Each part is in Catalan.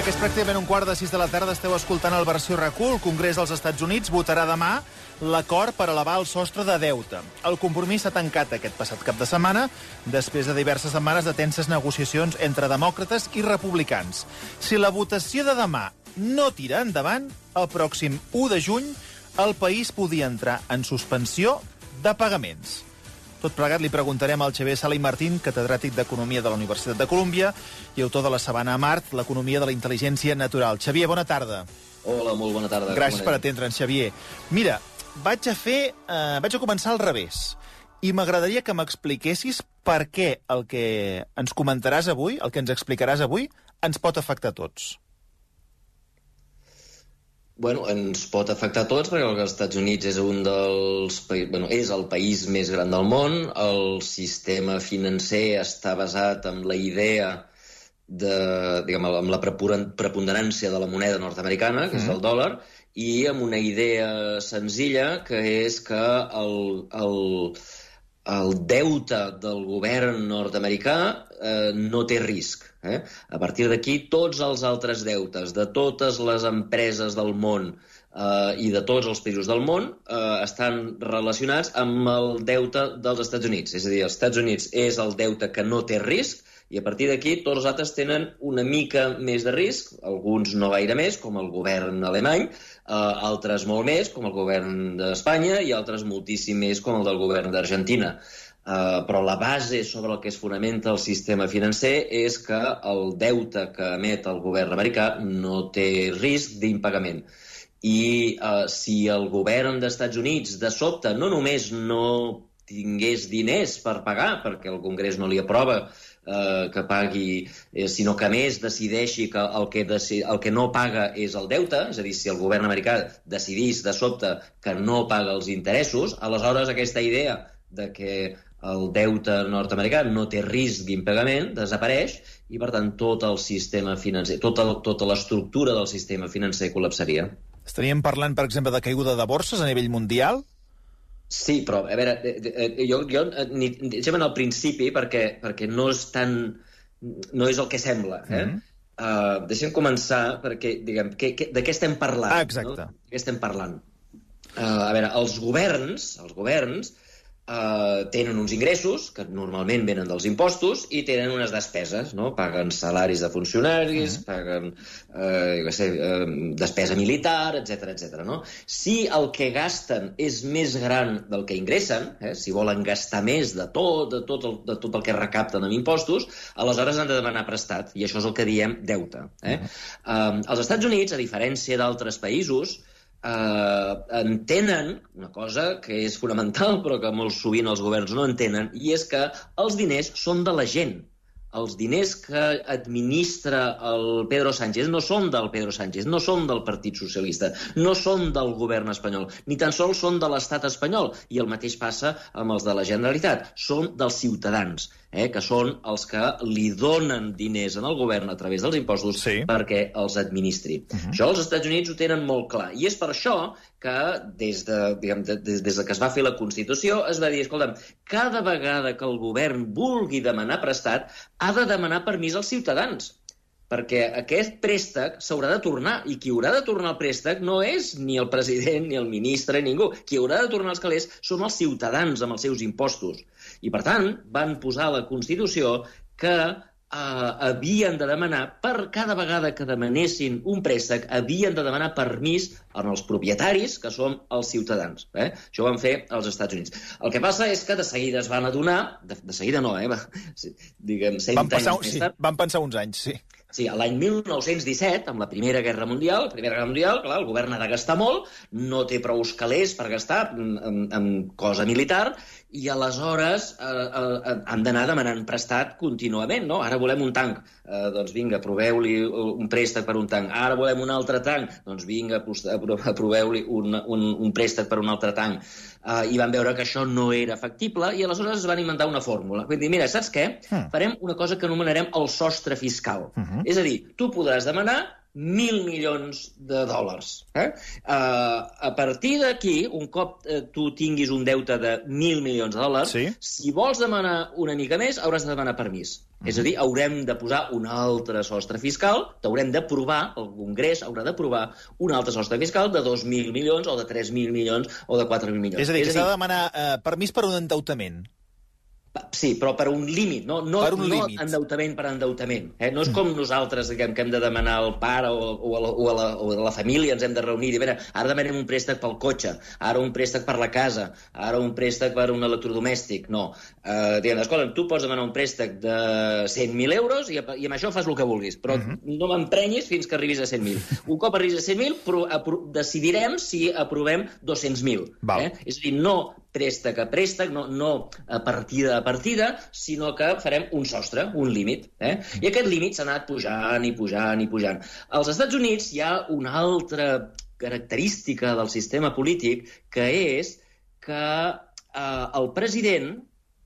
Va, que és pràcticament un quart de sis de la tarda. Esteu escoltant el versió RAC1. El Congrés dels Estats Units votarà demà l'acord per elevar el sostre de deute. El compromís s'ha tancat aquest passat cap de setmana després de diverses setmanes de tenses negociacions entre demòcrates i republicans. Si la votació de demà no tira endavant, el pròxim 1 de juny el país podia entrar en suspensió de pagaments. Tot plegat li preguntarem al Xavier Sala i Martín, catedràtic d'Economia de la Universitat de Colúmbia i autor de la Sabana a Mart, l'economia de la intel·ligència natural. Xavier, bona tarda. Hola, molt bona tarda. Gràcies per atendre'ns, Xavier. Mira, vaig a fer... Eh, vaig a començar al revés. I m'agradaria que m'expliquessis per què el que ens comentaràs avui, el que ens explicaràs avui, ens pot afectar a tots. Bueno, ens pot afectar a tots perquè els Estats Units és un dels bueno, és el país més gran del món, el sistema financer està basat en la idea de, diguem, amb la preponderància de la moneda nord-americana, que mm. és el dòlar, i amb una idea senzilla, que és que el, el, el deute del govern nord-americà eh, no té risc. Eh? A partir d'aquí, tots els altres deutes de totes les empreses del món eh, i de tots els països del món eh, estan relacionats amb el deute dels Estats Units. És a dir, els Estats Units és el deute que no té risc i a partir d'aquí tots els altres tenen una mica més de risc, alguns no gaire més, com el govern alemany, eh, altres molt més, com el govern d'Espanya, i altres moltíssim més, com el del govern d'Argentina. Uh, però la base sobre el que es fonamenta el sistema financer és que el deute que emet el govern americà no té risc d'impagament. I uh, si el govern dels Estats Units de sobte no només no tingués diners per pagar, perquè el Congrés no li aprova eh, que pagui, eh, sinó que més decideixi que el que, deci el que no paga és el deute, és a dir, si el govern americà decidís de sobte que no paga els interessos, aleshores aquesta idea de que el deute nord-americà no té risc d'impagament, desapareix, i per tant tot el sistema financer, tota, tota l'estructura del sistema financer col·lapsaria. Estaríem parlant, per exemple, de caiguda de borses a nivell mundial? Sí, però, a veure, eh, jo, jo eh, ni, deixem en el principi perquè, perquè no és tan... no és el que sembla, eh? Mm -hmm. uh, deixem començar perquè, diguem, que, que, de què estem parlant? Ah, exacte. No? De què estem parlant? Uh, a veure, els governs, els governs eh, tenen uns ingressos, que normalment venen dels impostos, i tenen unes despeses, no? Paguen salaris de funcionaris, mm. paguen eh, jo sé, eh, despesa militar, etc etc. no? Si el que gasten és més gran del que ingressen, eh, si volen gastar més de tot, de tot, el, de tot el que recapten amb impostos, aleshores han de demanar prestat, i això és el que diem deute. Eh? Mm. Eh, als Estats Units, a diferència d'altres països, eh, entenen una cosa que és fonamental però que molt sovint els governs no entenen i és que els diners són de la gent. Els diners que administra el Pedro Sánchez no són del Pedro Sánchez, no són del Partit Socialista, no són del govern espanyol, ni tan sols són de l'estat espanyol, i el mateix passa amb els de la Generalitat, són dels ciutadans eh, que són els que li donen diners en el govern a través dels impostos sí. perquè els administri. Uh -huh. Això els Estats Units ho tenen molt clar. I és per això que des de, diguem, de, des, des de que es va fer la Constitució es va dir, escolta'm, cada vegada que el govern vulgui demanar prestat, ha de demanar permís als ciutadans perquè aquest préstec s'haurà de tornar, i qui haurà de tornar el préstec no és ni el president, ni el ministre, ni ningú. Qui haurà de tornar els calés són els ciutadans amb els seus impostos. I, per tant, van posar a la Constitució que eh, havien de demanar, per cada vegada que demanessin un préstec, havien de demanar permís als propietaris, que són els ciutadans. Eh? Això ho van fer als Estats Units. El que passa és que de seguida es van adonar, de, de seguida no, eh? Va, diguem, 100 van passar, anys sí, tard, van pensar uns anys, sí. Sí, l'any 1917, amb la Primera Guerra Mundial, la Primera Guerra Mundial, clar, el govern ha de gastar molt, no té prou calés per gastar en, en, en cosa militar, i aleshores eh, eh, han d'anar demanant prestat contínuament, no? Ara volem un tanc, eh, doncs vinga, proveu-li un préstec per un tanc. Ara volem un altre tanc, doncs vinga, aproveu-li un, un, un préstec per un altre tanc. Eh, I van veure que això no era factible i aleshores es van inventar una fórmula. Vull dir, mira, saps què? Hmm. Farem una cosa que anomenarem el sostre fiscal. Uh hmm. -huh. És a dir, tu podràs demanar mil milions de dòlars. Eh? Uh, a partir d'aquí, un cop uh, tu tinguis un deute de mil milions de dòlars, sí. si vols demanar una mica més, hauràs de demanar permís. És a dir, haurem de posar un altre sostre fiscal, t'haurem d'aprovar, el Congrés haurà d'aprovar un altre sostre fiscal de 2.000 milions o de 3.000 milions o de 4.000 milions. És a dir, que s'ha de demanar eh, permís per un endeutament. Sí, però per un límit, no, no, Per un no límit. endeutament per endeutament. Eh? No és com nosaltres diguem, que hem de demanar al pare o, o, a la, o, a la, o a la família, ens hem de reunir i dir, "Mira, ara demanem un préstec pel cotxe, ara un préstec per la casa, ara un préstec per un electrodomèstic. No. Eh, diguem, escolta, tu pots demanar un préstec de 100.000 euros i, a- i amb això fas el que vulguis, però no m'emprenyis fins que arribis a 100.000. Un cop arribis a 100.000, pro, apro, decidirem si aprovem 200.000. Val. Eh? És a dir, no préstec a préstec, no, no a partida a partida, sinó que farem un sostre, un límit. Eh? I aquest límit s'ha anat pujant i pujant i pujant. Als Estats Units hi ha una altra característica del sistema polític que és que eh, el president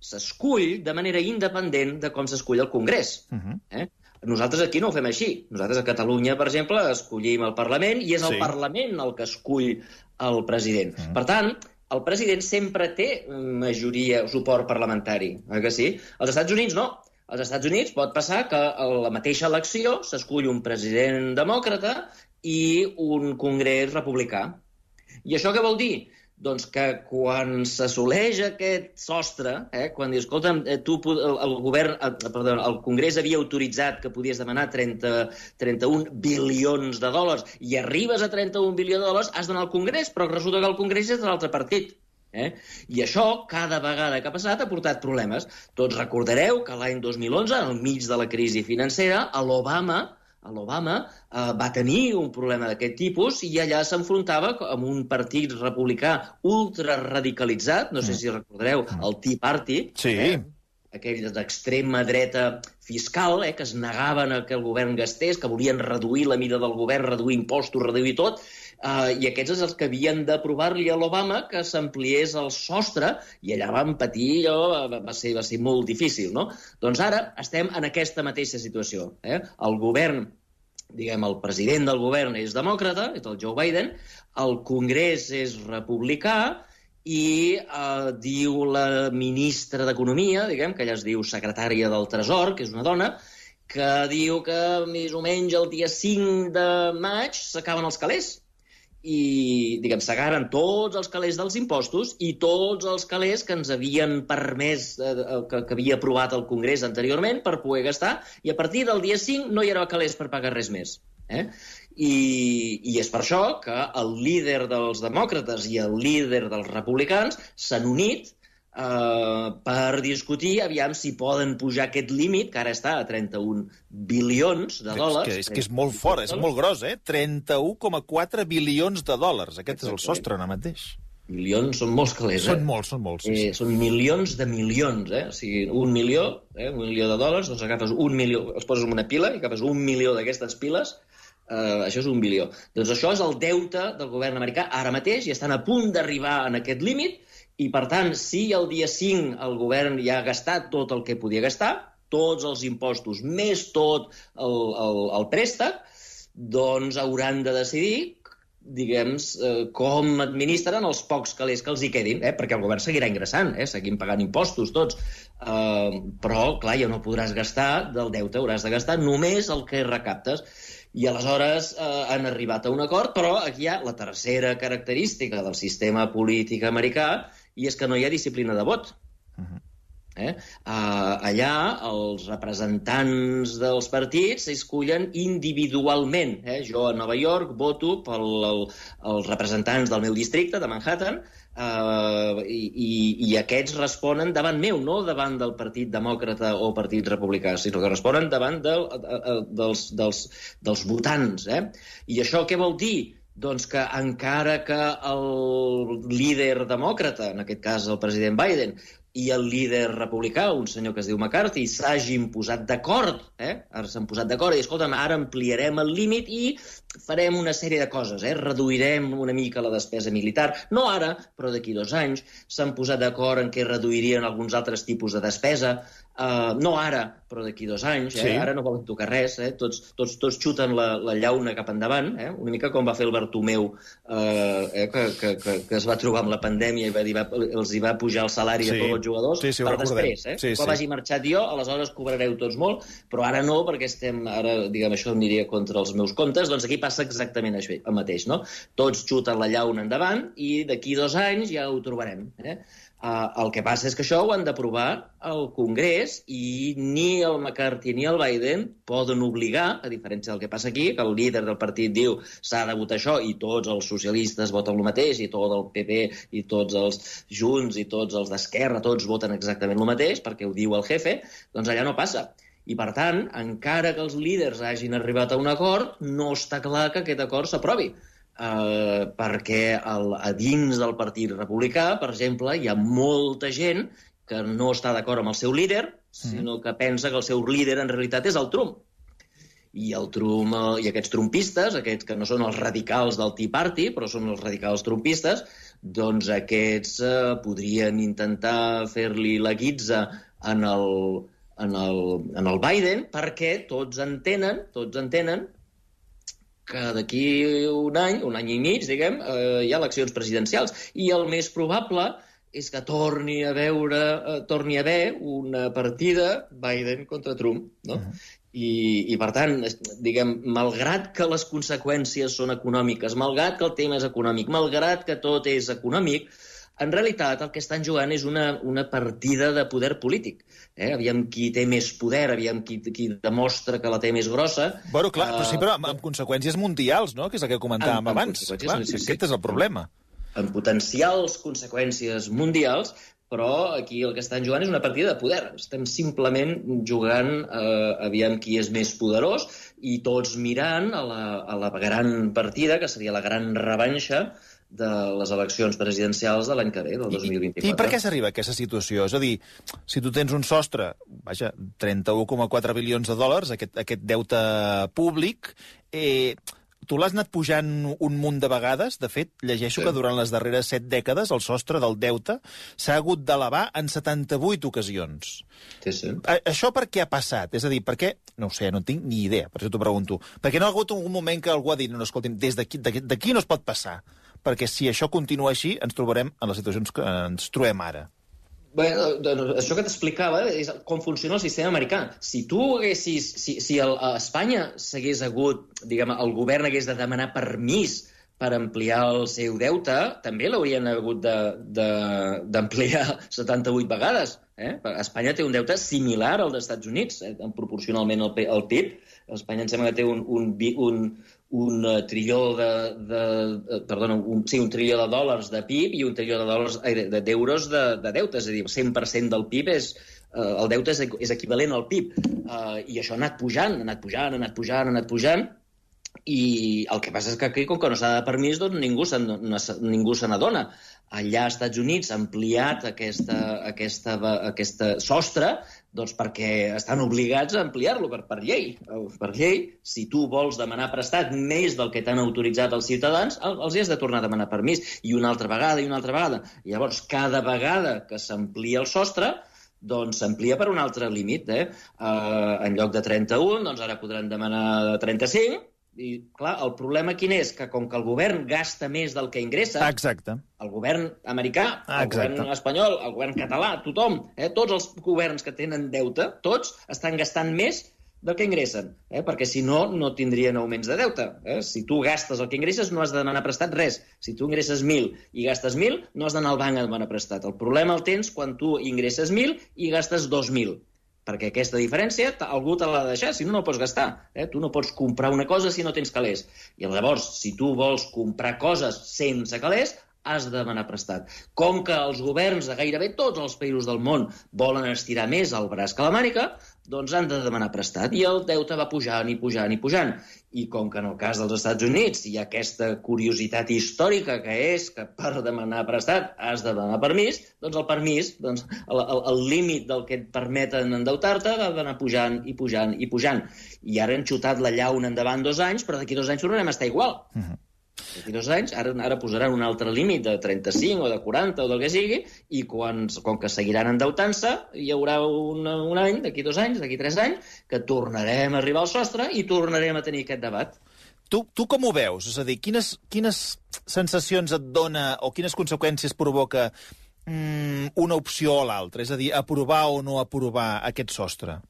s'escull de manera independent de com s'escull el Congrés. Uh -huh. Eh? Nosaltres aquí no ho fem així. Nosaltres a Catalunya, per exemple, escollim el Parlament i és el Sí. Parlament el que escull el president. Mm. Per tant, el president sempre té majoria, suport parlamentari, oi que sí? Als Estats Units no. Als Estats Units pot passar que a la mateixa elecció s'escull un president demòcrata i un congrés republicà. I això què vol dir? Doncs que quan s'assoleix aquest sostre, eh, quan dius, escolta'm, eh, tu, el, el govern, eh, perdó, el Congrés havia autoritzat que podies demanar 30, 31 bilions de dòlars i arribes a 31 bilions de dòlars, has d'anar al Congrés, però resulta que el Congrés és de l'altre partit. Eh? I això, cada vegada que ha passat, ha portat problemes. Tots recordareu que l'any 2011, al mig de la crisi financera, l'Obama, l'Obama eh, va tenir un problema d'aquest tipus i allà s'enfrontava amb un partit republicà ultraradicalitzat, no sé si recordareu, el Tea Party, Sí. eh, aquells d'extrema dreta fiscal, eh, que es negaven a que el govern gastés, que volien reduir la mida del govern, reduir impostos, reduir tot, eh, i aquests són els que havien d'aprovar-li a l'Obama que s'ampliés el sostre, i allà van patir, va, va, ser, va ser molt difícil, no? Doncs ara estem en aquesta mateixa situació. Eh? El govern diguem, el president del govern és demòcrata, és el Joe Biden, el Congrés és republicà, i eh, diu la ministra d'Economia, diguem, que ella es diu secretària del Tresor, que és una dona, que diu que més o menys el dia 5 de maig s'acaben els calés i, diguem, s'agaren tots els calés dels impostos i tots els calés que ens havien permès, eh, que, que havia aprovat el Congrés anteriorment per poder gastar, i a partir del dia 5 no hi haurà calés per pagar res més. Eh? I, I és per això que el líder dels demòcrates i el líder dels republicans s'han unit eh, per discutir aviam si poden pujar aquest límit, que ara està a 31 bilions de dòlars. És que, és que és molt fort, és molt gros, eh? 31,4 bilions de dòlars. Aquest és el sostre ara mateix. Milions són molts calés, eh? Són molts, són molts. Sí, Eh, sí. són milions de milions, eh? O sigui, un milió, eh? un milió de dòlars, doncs agafes un milió, els poses en una pila i agafes un milió d'aquestes piles, eh, això és un bilió. Doncs això és el deute del govern americà ara mateix i estan a punt d'arribar en aquest límit i, per tant, si el dia 5 el govern ja ha gastat tot el que podia gastar, tots els impostos, més tot el, el, el préstec, doncs hauran de decidir diguem, eh, com administren els pocs calés que els hi quedin, eh? perquè el govern seguirà ingressant, eh? seguim pagant impostos tots, eh, però, clar, ja no podràs gastar del deute, hauràs de gastar només el que recaptes. I aleshores eh, han arribat a un acord, però aquí hi ha la tercera característica del sistema polític americà, i és que no hi ha disciplina de vot. Eh? Uh, allà els representants dels partits s'escullen individualment. Eh? Jo a Nova York voto pels els representants del meu districte, de Manhattan, uh, i, i, i aquests responen davant meu, no davant del Partit Demòcrata o Partit Republicà, sinó que responen davant del, uh, uh, dels, dels, dels votants. Eh? I això què vol dir? Doncs que encara que el líder demòcrata, en aquest cas el president Biden, i el líder republicà, un senyor que es diu McCarthy, s'hagin posat d'acord, eh? s'han posat d'acord i, escolta'm, ara ampliarem el límit i farem una sèrie de coses, eh? reduirem una mica la despesa militar, no ara, però d'aquí dos anys, s'han posat d'acord en què reduirien alguns altres tipus de despesa, Uh, no ara, però d'aquí dos anys. Eh? Sí. Ara no volen tocar res. Eh? Tots, tots, tots xuten la, la llauna cap endavant. Eh? Una mica com va fer el Bartomeu, eh, eh? Que, que, que, que es va trobar amb la pandèmia i va, dir, va, els hi va pujar el salari Sí. a tots els jugadors Sí, sí, per després. Eh? Sí, Quan sí. vagi marxat jo, aleshores cobrareu tots molt, però ara no, perquè estem, ara, diguem, això em diria contra els meus comptes, doncs aquí passa exactament això, el mateix, no? Tots xuten la llauna endavant i d'aquí dos anys ja ho trobarem. Eh? Uh, el que passa és que això ho han d'aprovar al Congrés i ni el McCarthy ni el Biden poden obligar, a diferència del que passa aquí, que el líder del partit diu s'ha de votar això i tots els socialistes voten el mateix i tot el PP i tots els Junts i tots els d'Esquerra, tots voten exactament el mateix perquè ho diu el jefe, doncs allà no passa. I, per tant, encara que els líders hagin arribat a un acord, no està clar que aquest acord s'aprovi. Uh, perquè el, a dins del Partit Republicà, per exemple, hi ha molta gent que no està d'acord amb el seu líder, sinó que pensa que el seu líder en realitat és el Trump. I el Trump, eh, i aquests trumpistes, aquests que no són els radicals del Tea Party, però són els radicals trumpistes, doncs aquests eh, podrien intentar fer-li la guitza en el, en, el, en el Biden perquè tots entenen, tots entenen que d'aquí un any, un any i mig, diguem, eh, hi ha eleccions presidencials. I el més probable és que torni a veure, eh, torni a haver una partida Biden contra Trump, no? I, I, per tant, diguem, malgrat que les conseqüències són econòmiques, malgrat que el tema és econòmic, malgrat que tot és econòmic, en realitat el que estan jugant és una, una partida de poder polític. Eh? Aviam qui té més poder, aviam qui, qui demostra que la té més grossa. Bueno, clar, però sí, Eh, però amb, amb conseqüències mundials, no?, que és el que comentàvem Amb- amb abans. Clar, aquest sí. és el problema. amb potencials conseqüències mundials, però aquí el que estan jugant és una partida de poder. Estem simplement jugant eh, aviam qui és més poderós i tots mirant a la, a la gran partida, que seria la gran revanxa de les eleccions presidencials de l'any que ve, del 2024. I, I per què s'arriba a aquesta situació? És a dir, si tu tens un sostre, vaja, 31,4 bilions de dòlars, aquest, aquest deute públic, eh, tu l'has anat pujant un munt de vegades. De fet, llegeixo Sí. que durant les darreres set dècades el sostre del deute s'ha hagut d'elevar en 78 ocasions. Sí, sí. A, això per què ha passat? És a dir, per què... No sé, no tinc ni idea, per això t'ho pregunto. Perquè no ha hagut un moment que algú ha dit, no, no escolti'm, des d'aquí no es pot passar. Perquè si això continua així, ens trobarem en les situacions que ens trobem ara. Bé, doncs, això que t'explicava és com funciona el sistema americà. Si tu haguessis... Si, si el, a Espanya s'hagués hagut, diguem, el govern hagués de demanar permís per ampliar el seu deute, també l'haurien hagut d'ampliar 78 vegades. Eh? Espanya té un deute similar al dels Estats Units, eh? proporcionalment al, al PIB. Espanya em sembla que té un, un, un, un uh, trilló de, de, de perdona, un, sí, un trilló de dòlars de PIB i un trilló de dòlars d'euros de, de deute, és a dir, el 100% del PIB és, uh, el deute és, és equivalent al PIB. Uh, I això ha anat pujant, ha anat pujant, ha anat pujant, ha anat pujant, i el que passa és que aquí, com que no s'ha de permís, doncs ningú se, no, ningú se n'adona. Allà als Estats Units ha ampliat aquesta, aquesta, aquesta sostre doncs perquè estan obligats a ampliar-lo per, per llei. Per llei, si tu vols demanar prestat més del que t'han autoritzat els ciutadans, el- els has de tornar a demanar permís. I una altra vegada, i una altra vegada. Llavors, cada vegada que s'amplia el sostre, doncs s'amplia per un altre límit. Eh? Uh, en lloc de 31, doncs ara podran demanar 35, i, clar, el problema quin és? Que com que el govern gasta més del que ingressa, Exacte. el govern americà, Ah, el exacte. govern espanyol, el govern català, tothom, eh, tots els governs que tenen deute, tots estan gastant més del que ingressen, eh? perquè si no, no tindrien augments de deute. Eh? Si tu gastes el que ingresses, no has de demanar prestat res. Si tu ingresses 1.000 i gastes 1.000, no has d'anar al banc a demanar prestat. El problema el tens quan tu ingresses 1.000 i gastes 2.000 perquè aquesta diferència algú te l'ha de deixar, si no, no pots gastar. Eh? Tu no pots comprar una cosa si no tens calés. I llavors, si tu vols comprar coses sense calés, has de demanar prestat. Com que els governs de gairebé tots els països del món volen estirar més el braç que la mànica, doncs han de demanar prestat. I el deute va pujant i pujant i pujant. I com que en el cas dels Estats Units hi ha aquesta curiositat històrica que és que per demanar prestat has de demanar permís, doncs el permís, doncs el, el, el límit del que et permeten endeutar-te va anar pujant i pujant i pujant. I ara hem xutat la llauna endavant dos anys, però d'aquí dos anys tornarem a estar igual. Uh -huh. 29 anys, ara, ara posaran un altre límit de 35 o de 40 o del que sigui, i quan, com que seguiran endeutant-se, hi haurà un, un any, d'aquí dos anys, d'aquí tres anys, que tornarem a arribar al sostre i tornarem a tenir aquest debat. Tu, tu com ho veus? És a dir, quines, quines sensacions et dona o quines conseqüències provoca mm, una opció o l'altra? És a dir, aprovar o no aprovar aquest sostre?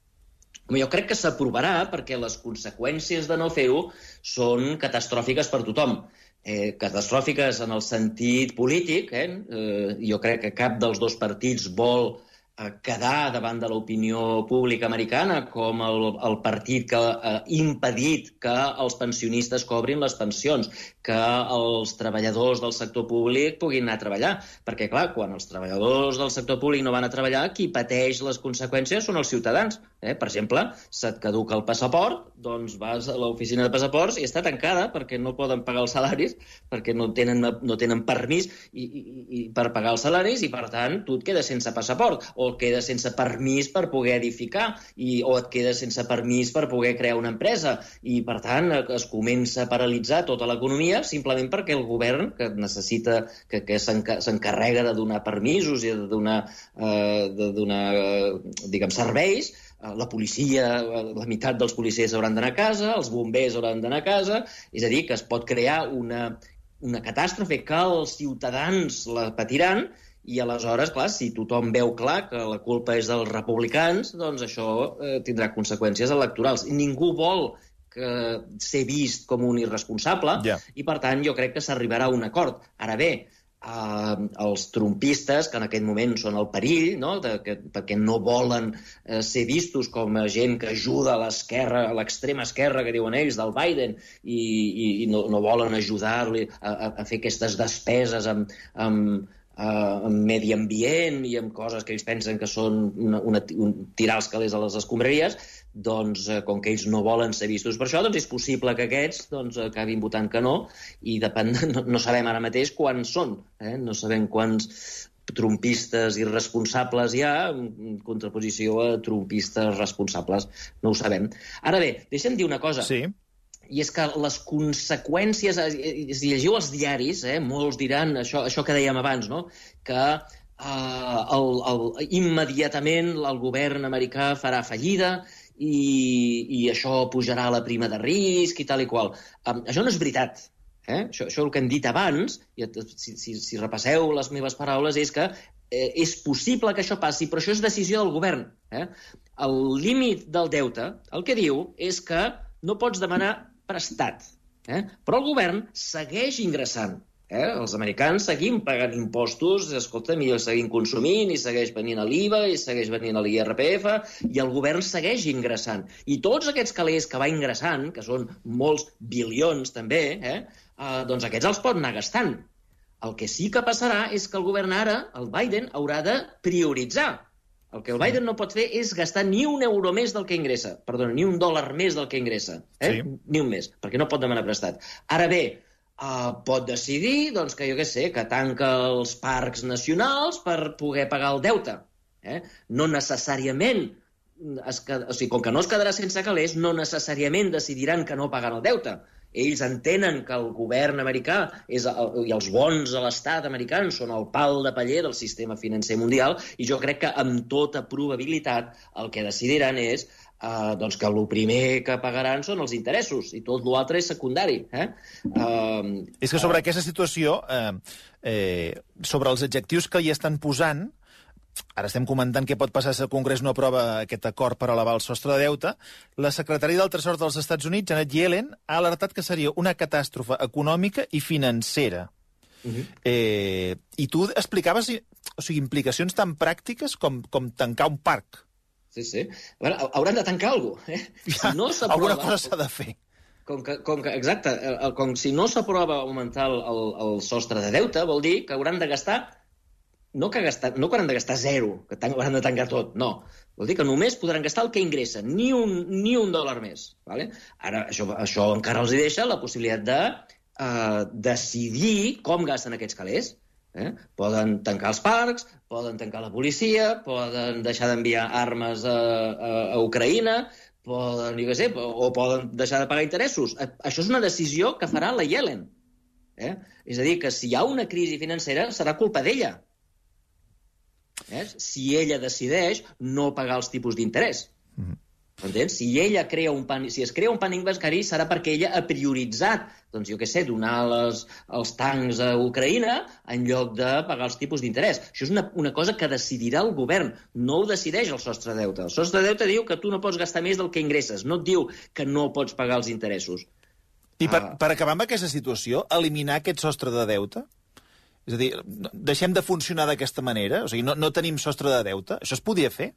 Jo crec que s'aprovarà perquè les conseqüències de no fer-ho són catastròfiques per tothom. Eh, catastròfiques en el sentit polític. Eh? Eh, jo crec que cap dels dos partits vol quedar davant de l'opinió pública americana com el, el partit que ha impedit que els pensionistes cobrin les pensions, que els treballadors del sector públic puguin anar a treballar. Perquè, clar, quan els treballadors del sector públic no van a treballar, qui pateix les conseqüències són els ciutadans. Eh? Per exemple, se't caduca el passaport, doncs vas a l'oficina de passaports i està tancada perquè no poden pagar els salaris, perquè no tenen, no tenen permís i, i, i per pagar els salaris i, per tant, tu et quedes sense passaport. O et quedes sense permís per poder edificar, i, o et quedes sense permís per poder crear una empresa, i per tant es comença a paralitzar tota l'economia simplement perquè el govern, que necessita, que, que s'encarrega de donar permisos i de donar, eh, de donar eh, diguem, serveis, la policia, eh, la meitat dels policies hauran d'anar a casa, els bombers hauran d'anar a casa, és a dir, que es pot crear una, una catàstrofe que els ciutadans la patiran i aleshores, clar, si tothom veu clar que la culpa és dels republicans, doncs això eh, tindrà conseqüències electorals. I ningú vol que ser vist com un irresponsable, yeah. i per tant jo crec que s'arribarà a un acord. Ara bé, eh, els trumpistes, que en aquest moment són el perill, no? de, que, perquè no volen eh, ser vistos com a gent que ajuda a l'esquerra, a l'extrema esquerra, que diuen ells, del Biden, i, i, i no, no volen ajudar-li a, a fer aquestes despeses amb, amb, eh, en medi ambient i amb coses que ells pensen que són una, una, un, tirar els calés a les escombraries, doncs, eh, com que ells no volen ser vistos per això, doncs és possible que aquests doncs, acabin votant que no, i depèn, no, no sabem ara mateix quants són, eh? no sabem quants trumpistes irresponsables hi ha en contraposició a trumpistes responsables. No ho sabem. Ara bé, deixa'm dir una cosa. Sí i és que les conseqüències, si llegiu els diaris, eh, molts diran això, això que dèiem abans, no? que eh, el, el, immediatament el govern americà farà fallida i, i això pujarà la prima de risc i tal i qual. Um, això no és veritat. Eh? Això, això el que hem dit abans, i si, si, si repasseu les meves paraules, és que eh, és possible que això passi, però això és decisió del govern. Eh? El límit del deute, el que diu és que no pots demanar prestat. Eh? Però el govern segueix ingressant. Eh? Els americans seguim pagant impostos, escolta, millor seguim consumint, i segueix venint a l'IVA, i segueix venint a l'IRPF, i el govern segueix ingressant. I tots aquests calés que va ingressant, que són molts bilions també, eh? Eh, doncs aquests els pot anar gastant. El que sí que passarà és que el govern ara, el Biden, haurà de prioritzar el que el Biden no pot fer és gastar ni un euro més del que ingressa. Perdona, ni un dòlar més del que ingressa. Eh? Sí. Ni un més, perquè no pot demanar prestat. Ara bé, uh, pot decidir doncs, que, jo què sé, que tanca els parcs nacionals per poder pagar el deute. Eh? No necessàriament es, o sigui, com que no es quedarà sense calés, no necessàriament decidiran que no paguen el deute ells entenen que el govern americà és el, i els bons de l'estat americà són el pal de paller del sistema financer mundial i jo crec que amb tota probabilitat el que decidiran és Uh, doncs que el primer que pagaran són els interessos i tot l'altre és secundari. Eh? Uh, és que sobre uh, aquesta situació, eh, eh, sobre els adjectius que hi estan posant, Ara estem comentant què pot passar si el Congrés no aprova aquest acord per elevar el sostre de deute. La secretària del Tresor dels Estats Units, Janet Yellen, ha alertat que seria una catàstrofe econòmica i financera. Uh mhm. -huh. eh, I tu explicaves o sigui, implicacions tan pràctiques com, com tancar un parc. Sí, sí. Bueno, hauran de tancar alguna cosa. Eh? Ja, si no alguna cosa s'ha de fer. Com que, com que, exacte, com si no s'aprova augmentar el, el, el sostre de deute, vol dir que hauran de gastar no que, gastar, no que hauran de gastar zero, que hauran de tancar tot, no. Vol dir que només podran gastar el que ingressen, ni un, ni un dòlar més. Vale? Ara, això, això encara els deixa la possibilitat de uh, decidir com gasten aquests calés. Eh? Poden tancar els parcs, poden tancar la policia, poden deixar d'enviar armes a, a, a Ucraïna, poden, jo sé, o poden deixar de pagar interessos. Això és una decisió que farà la Yellen. Eh? És a dir, que si hi ha una crisi financera serà culpa d'ella. Eh? Si ella decideix no pagar els tipus d'interès. Mm -hmm. Entens? Si ella crea un pànic, si es crea un pànic bancari serà perquè ella ha prioritzat, doncs jo què sé, donar les, els tancs a Ucraïna en lloc de pagar els tipus d'interès. Això és una, una cosa que decidirà el govern, no ho decideix el sostre de deute. El sostre de deute diu que tu no pots gastar més del que ingresses, no et diu que no pots pagar els interessos. I per, ah. per acabar amb aquesta situació, eliminar aquest sostre de deute? És a dir, deixem de funcionar d'aquesta manera? O sigui, no, no tenim sostre de deute? Això es podia fer?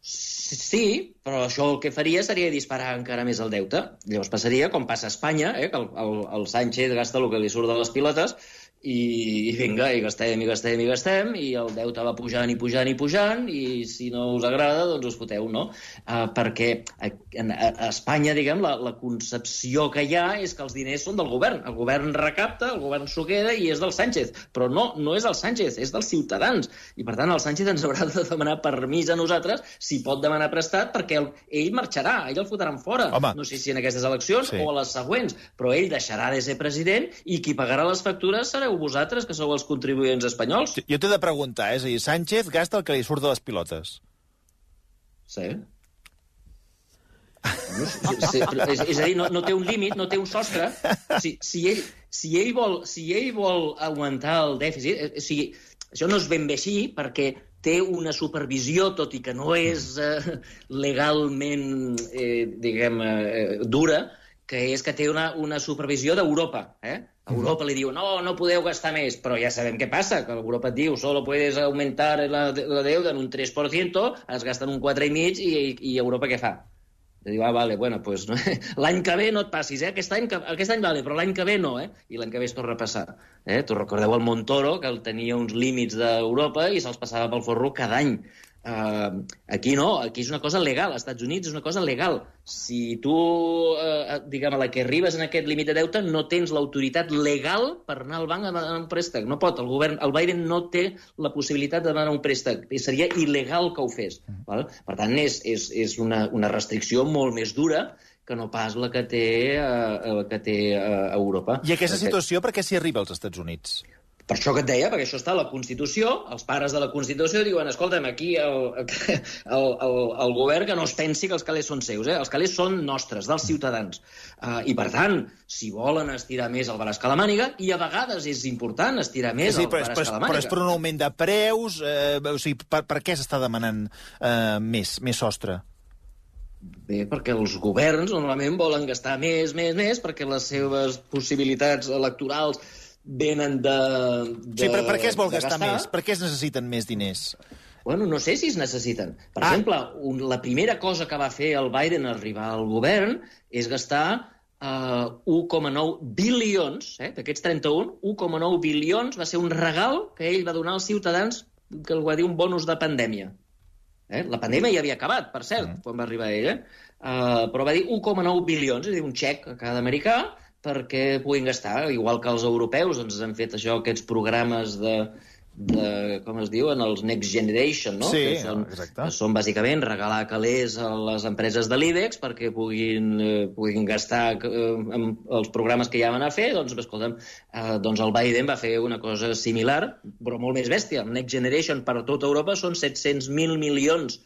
Sí, però això el que faria seria disparar encara més el deute. Llavors passaria com passa a Espanya, eh, que el, el, el Sánchez gasta el que li surt de les pilotes i, i vinga, i gastem, i gastem, i gastem, i el deute va pujant i pujant i pujant, i si no us agrada, doncs us foteu, no? Uh, perquè a, a, a Espanya, diguem, la, la concepció que hi ha és que els diners són del govern. El govern recapta, el govern s'ho queda i és del Sánchez. Però no, no és el Sánchez, és dels ciutadans. I, per tant, el Sánchez ens haurà de demanar permís a nosaltres si pot demanar prestat perquè el, ell marxarà, ell el fotran fora. Home. No sé si en aquestes eleccions sí. o a les següents, però ell deixarà de ser president i qui pagarà les factures serà sereu vosaltres, que sou els contribuents espanyols? Jo t'he de preguntar, és a dir, Sánchez gasta el que li surt de les pilotes. Sí. No, sí, és, és a dir, no, no té un límit, no té un sostre. Si, si, ell, si, ell vol, si ell vol augmentar el dèficit... Eh, o sigui, això no és ben bé així, perquè té una supervisió, tot i que no és eh, legalment, eh, diguem, eh, dura, que és que té una, una supervisió d'Europa. Eh? Europa li diu, no, no podeu gastar més, però ja sabem què passa, que Europa et diu, solo puedes aumentar la, la deuda en un 3%, es gasten un 4,5% i, i Europa què fa? I diu, ah, vale, bueno, pues, no? l'any que ve no et passis, eh? Aquest any, aquest any vale, però l'any que ve no, eh? I l'any que ve es torna a passar. Eh? Tu recordeu el Montoro, que el tenia uns límits d'Europa i se'ls passava pel forro cada any. Uh, aquí no, aquí és una cosa legal. Als Estats Units és una cosa legal. Si tu, uh, diguem, a la que arribes en aquest límit de deute, no tens l'autoritat legal per anar al banc a demanar un préstec. No pot. El govern, el Biden no té la possibilitat de demanar un préstec. I seria il·legal que ho fes. Val? Per tant, és, és, és una, una restricció molt més dura que no pas la que té, uh, la que té uh, Europa. I aquesta situació per què s'hi arriba als Estats Units? Per això que et deia, perquè això està a la Constitució, els pares de la Constitució diuen, escolta'm, aquí el, el, el, el govern que no es pensi que els calés són seus, eh? els calés són nostres, dels ciutadans. Uh, I, per tant, si volen estirar més el braç que la màniga, i a vegades és important estirar més sí, el braç que la màniga. Però és per un augment de preus, eh, o sigui, per, per què s'està demanant eh, més, més sostre? Bé, perquè els governs normalment volen gastar més, més, més, perquè les seves possibilitats electorals venen de, de Sí, però per què es vol gastar, gastar més? Per què es necessiten més diners? Bueno, no sé si es necessiten. Per ah. exemple, un, la primera cosa que va fer el Biden arribar al govern és gastar uh, 1,9 bilions, eh, d'aquests 31, 1,9 bilions va ser un regal que ell va donar als ciutadans que el va dir un bonus de pandèmia. Eh? La pandèmia ja havia acabat, per cert, mm. quan va arribar ell, eh? Uh, però va dir 1,9 bilions, és a dir, un xec a cada americà, perquè puguin gastar, igual que els europeus doncs han fet això, aquests programes de, de com es diuen, els Next Generation, no? Sí, que són, exacte. Que són bàsicament regalar calés a les empreses de l'IBEX perquè puguin, eh, puguin gastar eh, amb els programes que ja van a fer, doncs, escolta'm, eh, doncs el Biden va fer una cosa similar, però molt més bèstia. El Next Generation per a tota Europa són 700.000 milions,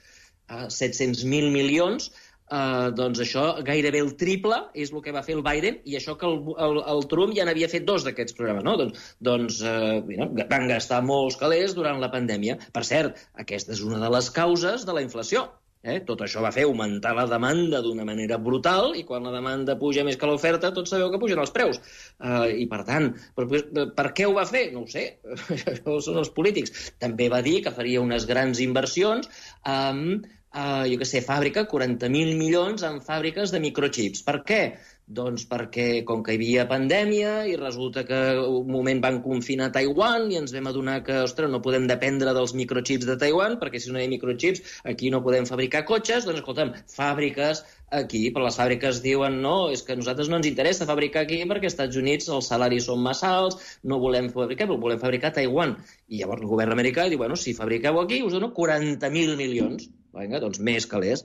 eh, 700.000 milions Uh, doncs això gairebé el triple és el que va fer el Biden i això que el, el, el Trump ja n'havia fet dos d'aquests programes, no? Doncs, doncs uh, bueno, van gastar molts calés durant la pandèmia. Per cert, aquesta és una de les causes de la inflació. Eh? Tot això va fer augmentar la demanda d'una manera brutal i quan la demanda puja més que l'oferta, tots sabeu que pugen els preus. Uh, I, per tant, per, per què ho va fer? No ho sé, això són els polítics. També va dir que faria unes grans inversions amb eh, jo què sé, fàbrica, 40.000 milions en fàbriques de microchips. Per què? Doncs perquè, com que hi havia pandèmia i resulta que un moment van confinar Taiwan i ens vam adonar que, ostres, no podem dependre dels microchips de Taiwan perquè si no hi ha microchips aquí no podem fabricar cotxes, doncs, escolta'm, fàbriques aquí, però les fàbriques diuen no, és que a nosaltres no ens interessa fabricar aquí perquè als Estats Units els salaris són massa alts, no volem fabricar, però volem fabricar a Taiwan. I llavors el govern americà diu, bueno, si fabriqueu aquí us dono 40.000 milions. Vinga, doncs més calés.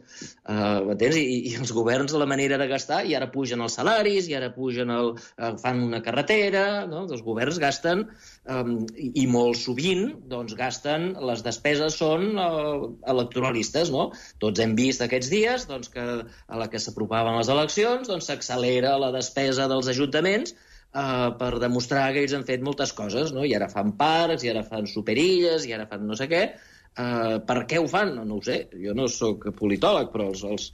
Uh, m'entens? I, I els governs, de la manera de gastar, i ara pugen els salaris, i ara pugen el, uh, fan una carretera, no? Els governs gasten, um, i, i molt sovint, doncs, gasten, les despeses són uh, electoralistes, no? Tots hem vist aquests dies, doncs, que la que s'apropaven les eleccions, doncs, s'accelera la despesa dels ajuntaments, Uh, per demostrar que ells han fet moltes coses, no? I ara fan parcs, i ara fan superilles, i ara fan no sé què, Uh, per què ho fan? No, no ho sé. Jo no sóc politòleg, però els, els,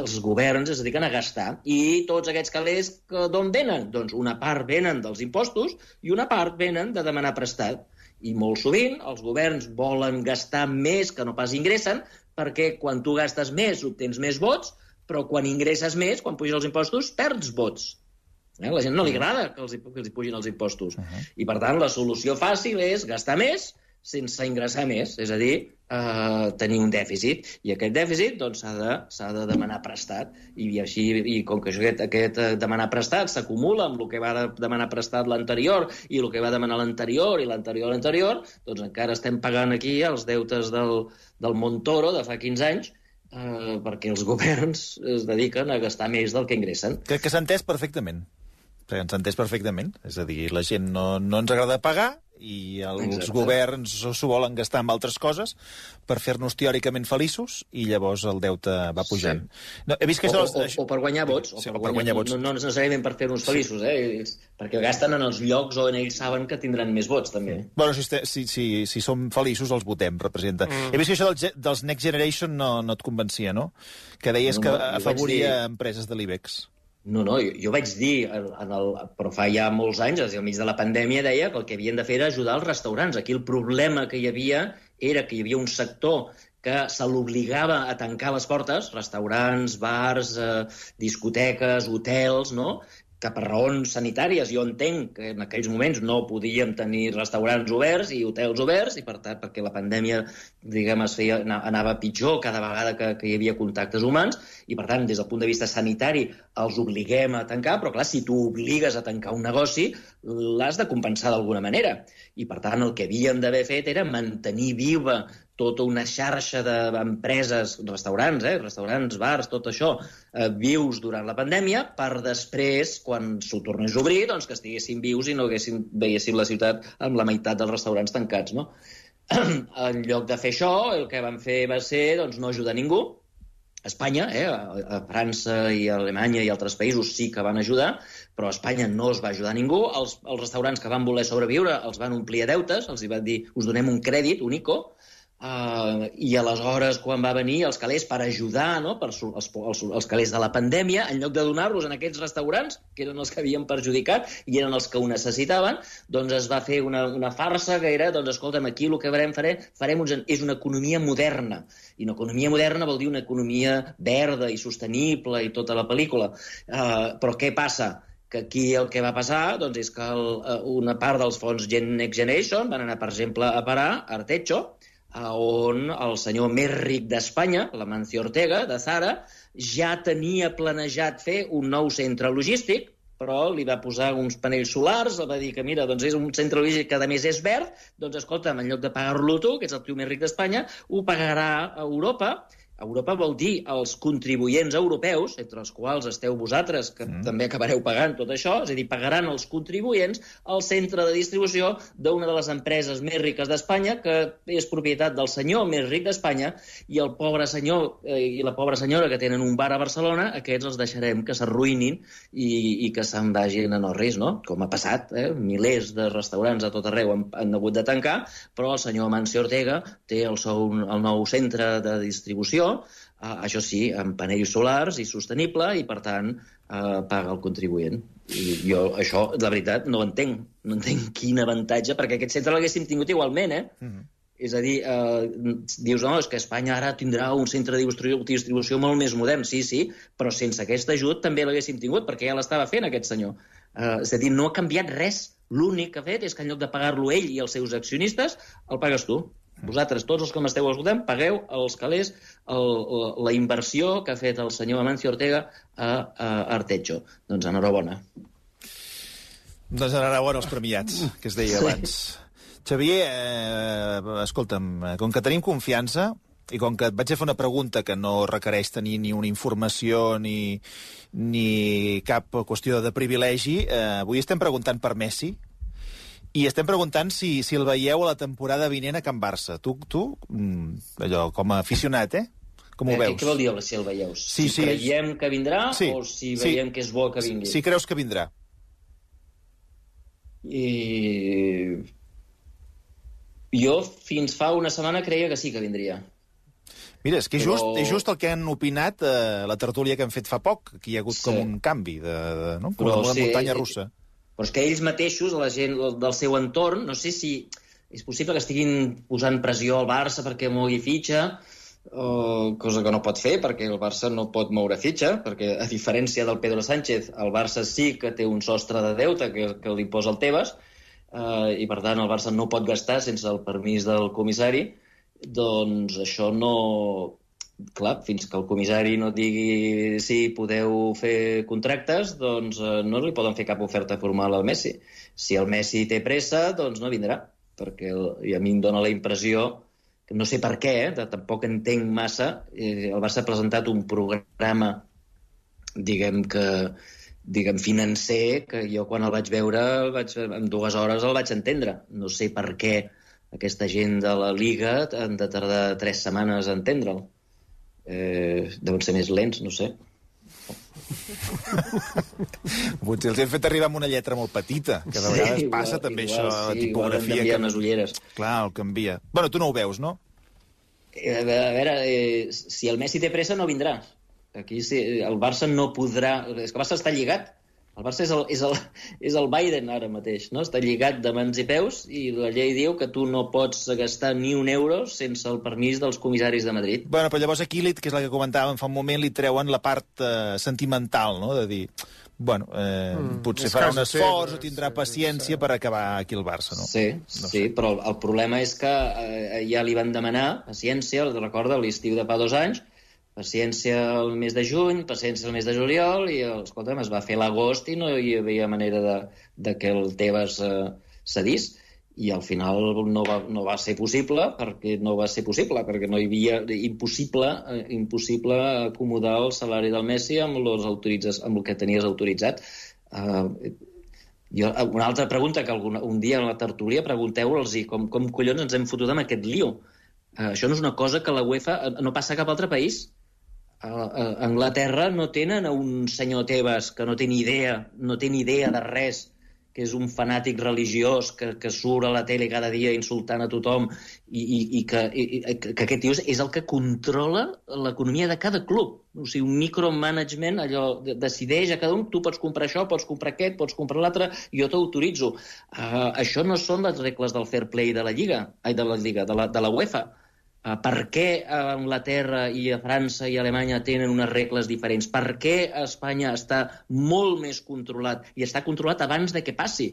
els governs es dediquen a gastar. I tots aquests calés d'on venen? Doncs una part venen dels impostos i una part venen de demanar prestat. I molt sovint els governs volen gastar més que no pas ingressen perquè quan tu gastes més obtens més vots, però quan ingresses més, quan puges els impostos, perds vots. Eh? La gent no li agrada que els, que els pugin els impostos. Uh -huh. I, per tant, la solució fàcil és gastar més sense ingressar més, és a dir, eh, tenir un dèficit. I aquest dèficit doncs, s'ha doncs, de, de demanar prestat. I, i així, i com que aquest, aquest eh, demanar prestat s'acumula amb el que va de demanar prestat l'anterior i el que va demanar l'anterior i l'anterior l'anterior, doncs encara estem pagant aquí els deutes del, del Montoro de fa 15 anys eh, perquè els governs es dediqen a gastar més del que ingressen. Crec que s'ha entès perfectament. Ens entès perfectament. És a dir, la gent no, no ens agrada pagar i els Exacte. governs s'ho volen gastar en altres coses per fer-nos teòricament feliços i llavors el deute va pujant. Sí. No, he vist que o, o, o, per guanyar vots. O, sí, per, guanyar, vots. No, no necessàriament per fer-nos feliços, sí. eh? perquè gasten en els llocs on ells saben que tindran més vots, també. Sí. Bueno, si, si, si, si som feliços, els votem, representa. Mm. He vist que això dels, dels Next Generation no, no et convencia, no? Que deies no, que afavoria dir... empreses de l'IBEX. No, no, jo, jo vaig dir, en el, però fa ja molts anys, al mig de la pandèmia, deia que el que havien de fer era ajudar els restaurants. Aquí el problema que hi havia era que hi havia un sector que se l'obligava a tancar les portes, restaurants, bars, eh, discoteques, hotels, no? Que per raons sanitàries jo entenc que en aquells moments no podíem tenir restaurants oberts i hotels oberts i per tant perquè la pandèmia diguem es feia, anava pitjor cada vegada que, que hi havia contactes humans i per tant des del punt de vista sanitari els obliguem a tancar però clar si tu obligues a tancar un negoci l'has de compensar d'alguna manera. I per tant el que havíem d'haver fet era mantenir viva tota una xarxa d'empreses, restaurants, eh, restaurants, bars, tot això, eh, vius durant la pandèmia, per després, quan s'ho tornés a obrir, doncs que estiguessin vius i no haguessin, veiéssim la ciutat amb la meitat dels restaurants tancats, no? en lloc de fer això, el que van fer va ser doncs, no ajudar ningú, Espanya, eh, a França i a Alemanya i altres països sí que van ajudar, però a Espanya no es va ajudar ningú. Els, els restaurants que van voler sobreviure els van omplir a deutes, els hi van dir us donem un crèdit, un ICO, Uh, I aleshores, quan va venir els calés per ajudar, no? per els, els, els calés de la pandèmia, en lloc de donar-los en aquests restaurants, que eren els que havien perjudicat i eren els que ho necessitaven, doncs es va fer una, una farsa que era, doncs escolta'm, aquí el que farem, farem, farem uns, és una economia moderna. I una economia moderna vol dir una economia verda i sostenible i tota la pel·lícula. Uh, però què passa? que aquí el que va passar doncs, és que el, una part dels fons Gen Next Generation van anar, per exemple, a parar a Artecho, on el senyor més ric d'Espanya, l'Amancio Ortega, de Zara, ja tenia planejat fer un nou centre logístic, però li va posar uns panells solars, va dir que, mira, doncs és un centre logístic que a més és verd, doncs escolta, en lloc de pagar-lo tu, que és el tio més ric d'Espanya, ho pagarà a Europa Europa vol dir els contribuents europeus, entre els quals esteu vosaltres, que mm. també acabareu pagant tot això, és a dir, pagaran els contribuents al centre de distribució d'una de les empreses més riques d'Espanya, que és propietat del senyor més ric d'Espanya, i el pobre senyor eh, i la pobra senyora que tenen un bar a Barcelona, aquests els deixarem que s'arruïnin i, i que se'n vagin a Norris, no? Com ha passat, eh? milers de restaurants a tot arreu han, han hagut de tancar, però el senyor Mancio Ortega té el, seu, el nou centre de distribució eh, això sí, amb panells solars i sostenible, i per tant eh, paga el contribuent. I jo això, la veritat, no entenc. No entenc quin avantatge, perquè aquest centre l'haguéssim tingut igualment, eh? Mm -hmm. És a dir, eh, dius, no, és que Espanya ara tindrà un centre de distribució molt més modern. Sí, sí, però sense aquest ajut també l'haguéssim tingut, perquè ja l'estava fent aquest senyor. Eh, és a dir, no ha canviat res. L'únic que ha fet és que en lloc de pagar-lo ell i els seus accionistes, el pagues tu. Vosaltres, tots els que m'esteu escoltant, pagueu els calés el, la, la inversió que ha fet el senyor Amancio Ortega a, a Artecho. Doncs enhorabona. Doncs enhorabona els premiats, que es deia sí. abans. Xavier, eh, escolta'm, com que tenim confiança, i com que et vaig a fer una pregunta que no requereix tenir ni una informació ni, ni cap qüestió de privilegi, eh, avui estem preguntant per Messi, i estem preguntant si, si el veieu a la temporada vinent a Can Barça. Tu, tu mm, allò, com a aficionat, eh? Com ho eh, veus? Què vol dir si el veieu? Sí, si sí. creiem que vindrà sí, o si veiem sí. que és bo que vingui? Si creus que vindrà. I... Jo fins fa una setmana creia que sí que vindria. Mira, és que Però... just, és just el que han opinat eh, la tertúlia que hem fet fa poc, que hi ha hagut sí. com un canvi, de, de, no? com Però, una sí, muntanya eh, russa. Però és que ells mateixos, la gent del seu entorn, no sé si és possible que estiguin posant pressió al Barça perquè mogui fitxa, o cosa que no pot fer perquè el Barça no pot moure fitxa, perquè a diferència del Pedro Sánchez, el Barça sí que té un sostre de deute que, que li posa el Tebas, eh, i per tant el Barça no pot gastar sense el permís del comissari, doncs això no... Clar, fins que el comissari no digui sí, podeu fer contractes, doncs eh, no li poden fer cap oferta formal al Messi. Si el Messi té pressa, doncs no vindrà, perquè el, i a mi em dóna la impressió que no sé per què, eh, tampoc entenc massa, eh, el Barça ha presentat un programa, diguem que diguem, financer, que jo quan el vaig veure el vaig, en dues hores el vaig entendre. No sé per què aquesta gent de la Liga han de tardar tres setmanes a entendre'l. Eh, deuen ser més lents, no sé. Potser els hem fet arribar amb una lletra molt petita, que de vegades igual, passa també igual, això, la sí, tipografia. que... Ulleres. Clar, el canvia. Bueno, tu no ho veus, no? Eh, a veure eh, si el Messi té pressa no vindrà. Aquí sí, el Barça no podrà... És que el Barça està lligat. El Barça és el, és, el, és el Biden ara mateix, no? Està lligat de mans i peus i la llei diu que tu no pots gastar ni un euro sense el permís dels comissaris de Madrid. Bueno, però llavors aquí, que és la que comentàvem fa un moment, li treuen la part eh, sentimental, no?, de dir, bueno, eh, mm, potser farà un esforç o tindrà sí, paciència sí. per acabar aquí el Barça, no? Sí, no sí, sé. però el, el problema és que eh, ja li van demanar paciència, recorda, l'estiu de fa dos anys, paciència el mes de juny, paciència el mes de juliol, i, escolta'm, es va fer l'agost i no hi havia manera de, de que el Tebas eh, cedís, i al final no va, no va ser possible, perquè no va ser possible, perquè no hi havia impossible, eh, impossible acomodar el salari del Messi amb, los autoritzes, amb el que tenies autoritzat. Eh, jo, una altra pregunta que algun, un dia a la tertúlia pregunteu-los com, com collons ens hem fotut amb aquest lío. Uh, això no és una cosa que la UEFA no passa a cap altre país a Anglaterra no tenen a un senyor Tebas que no té ni idea, no té ni idea de res, que és un fanàtic religiós que, que surt a la tele cada dia insultant a tothom i, i, i, que, i que aquest tio és el que controla l'economia de cada club. O sigui, un micromanagement, allò, decideix a cada un, tu pots comprar això, pots comprar aquest, pots comprar l'altre, jo t'autoritzo. Uh, això no són les regles del fair play de la Lliga, ai, de la Lliga, de la, de la UEFA per què a Anglaterra i a França i a Alemanya tenen unes regles diferents? Per què Espanya està molt més controlat i està controlat abans de que passi?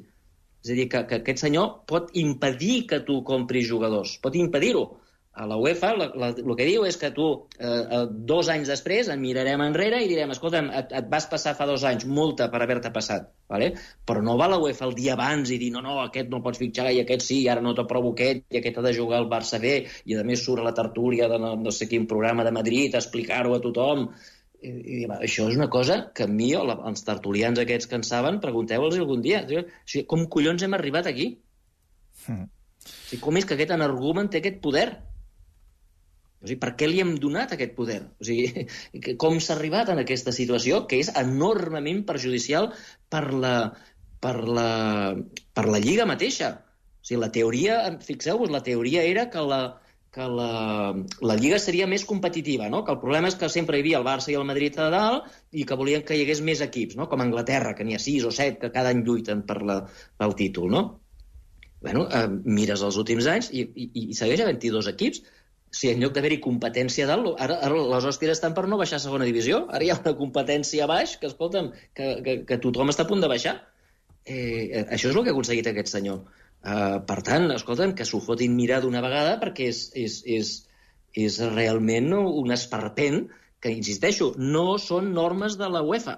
És a dir, que, que aquest senyor pot impedir que tu compris jugadors, pot impedir-ho a la UEFA el que diu és que tu eh, eh, dos anys després en mirarem enrere i direm, escolta'm, et, et vas passar fa dos anys multa per haver-te passat, vale? però no va la UEFA el dia abans i dir, no, no, aquest no pots fitxar i aquest sí, i ara no t'aprovo aquest i aquest ha de jugar al Barça B i a més surt a la tertúlia de no, no sé quin programa de Madrid a explicar-ho a tothom i, i, això és una cosa que a mi, o la, els tertulians aquests que en saben, pregunteu-los algun dia. O sigui, com collons hem arribat aquí? Mm. O sigui, com és que aquest energumen té aquest poder? O sigui, per què li hem donat aquest poder? O sigui, com s'ha arribat en aquesta situació que és enormement perjudicial per la, per la, per la Lliga mateixa? O sigui, la teoria, fixeu-vos, la teoria era que la, que la, la Lliga seria més competitiva, no? que el problema és que sempre hi havia el Barça i el Madrid a dalt i que volien que hi hagués més equips, no? com Anglaterra, que n'hi ha sis o set que cada any lluiten per la, pel títol. No? Bueno, eh, mires els últims anys i, i, i segueix havent-hi dos equips, si en lloc d'haver-hi competència dalt, ara, ara les hòsties estan per no baixar a segona divisió, ara hi ha una competència a baix que, escolta'm, que, que, que tothom està a punt de baixar. Eh, això és el que ha aconseguit aquest senyor. Uh, per tant, escolta'm, que s'ho fotin mirar d'una vegada perquè és, és, és, és realment un esperpent que, insisteixo, no són normes de la UEFA.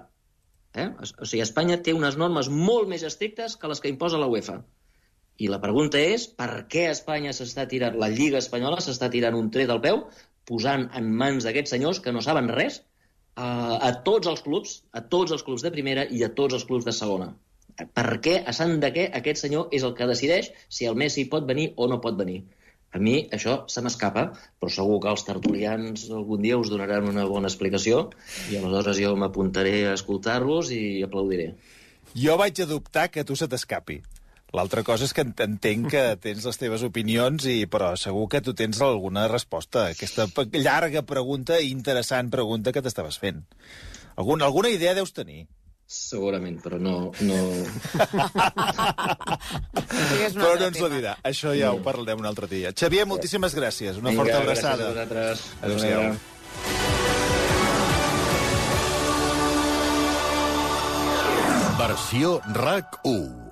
Eh? O sigui, Espanya té unes normes molt més estrictes que les que imposa la UEFA. I la pregunta és per què Espanya s'està tirant, la Lliga Espanyola s'està tirant un tret al peu, posant en mans d'aquests senyors que no saben res a, a tots els clubs, a tots els clubs de primera i a tots els clubs de segona. Per què, a sant de què, aquest senyor és el que decideix si el Messi pot venir o no pot venir? A mi això se m'escapa, però segur que els tertulians algun dia us donaran una bona explicació i aleshores jo m'apuntaré a escoltar-los i aplaudiré. Jo vaig adoptar que tu se t'escapi. L'altra cosa és que entenc que tens les teves opinions, i però segur que tu tens alguna resposta a aquesta llarga pregunta i interessant pregunta que t'estaves fent. Alguna, alguna idea deus tenir. Segurament, però no... no... però no ens la dirà. Això ja ho parlarem un altre dia. Xavier, moltíssimes gràcies. Una Vinga, forta abraçada. Gràcies a vosaltres. Adéu-siau. Versió RAC 1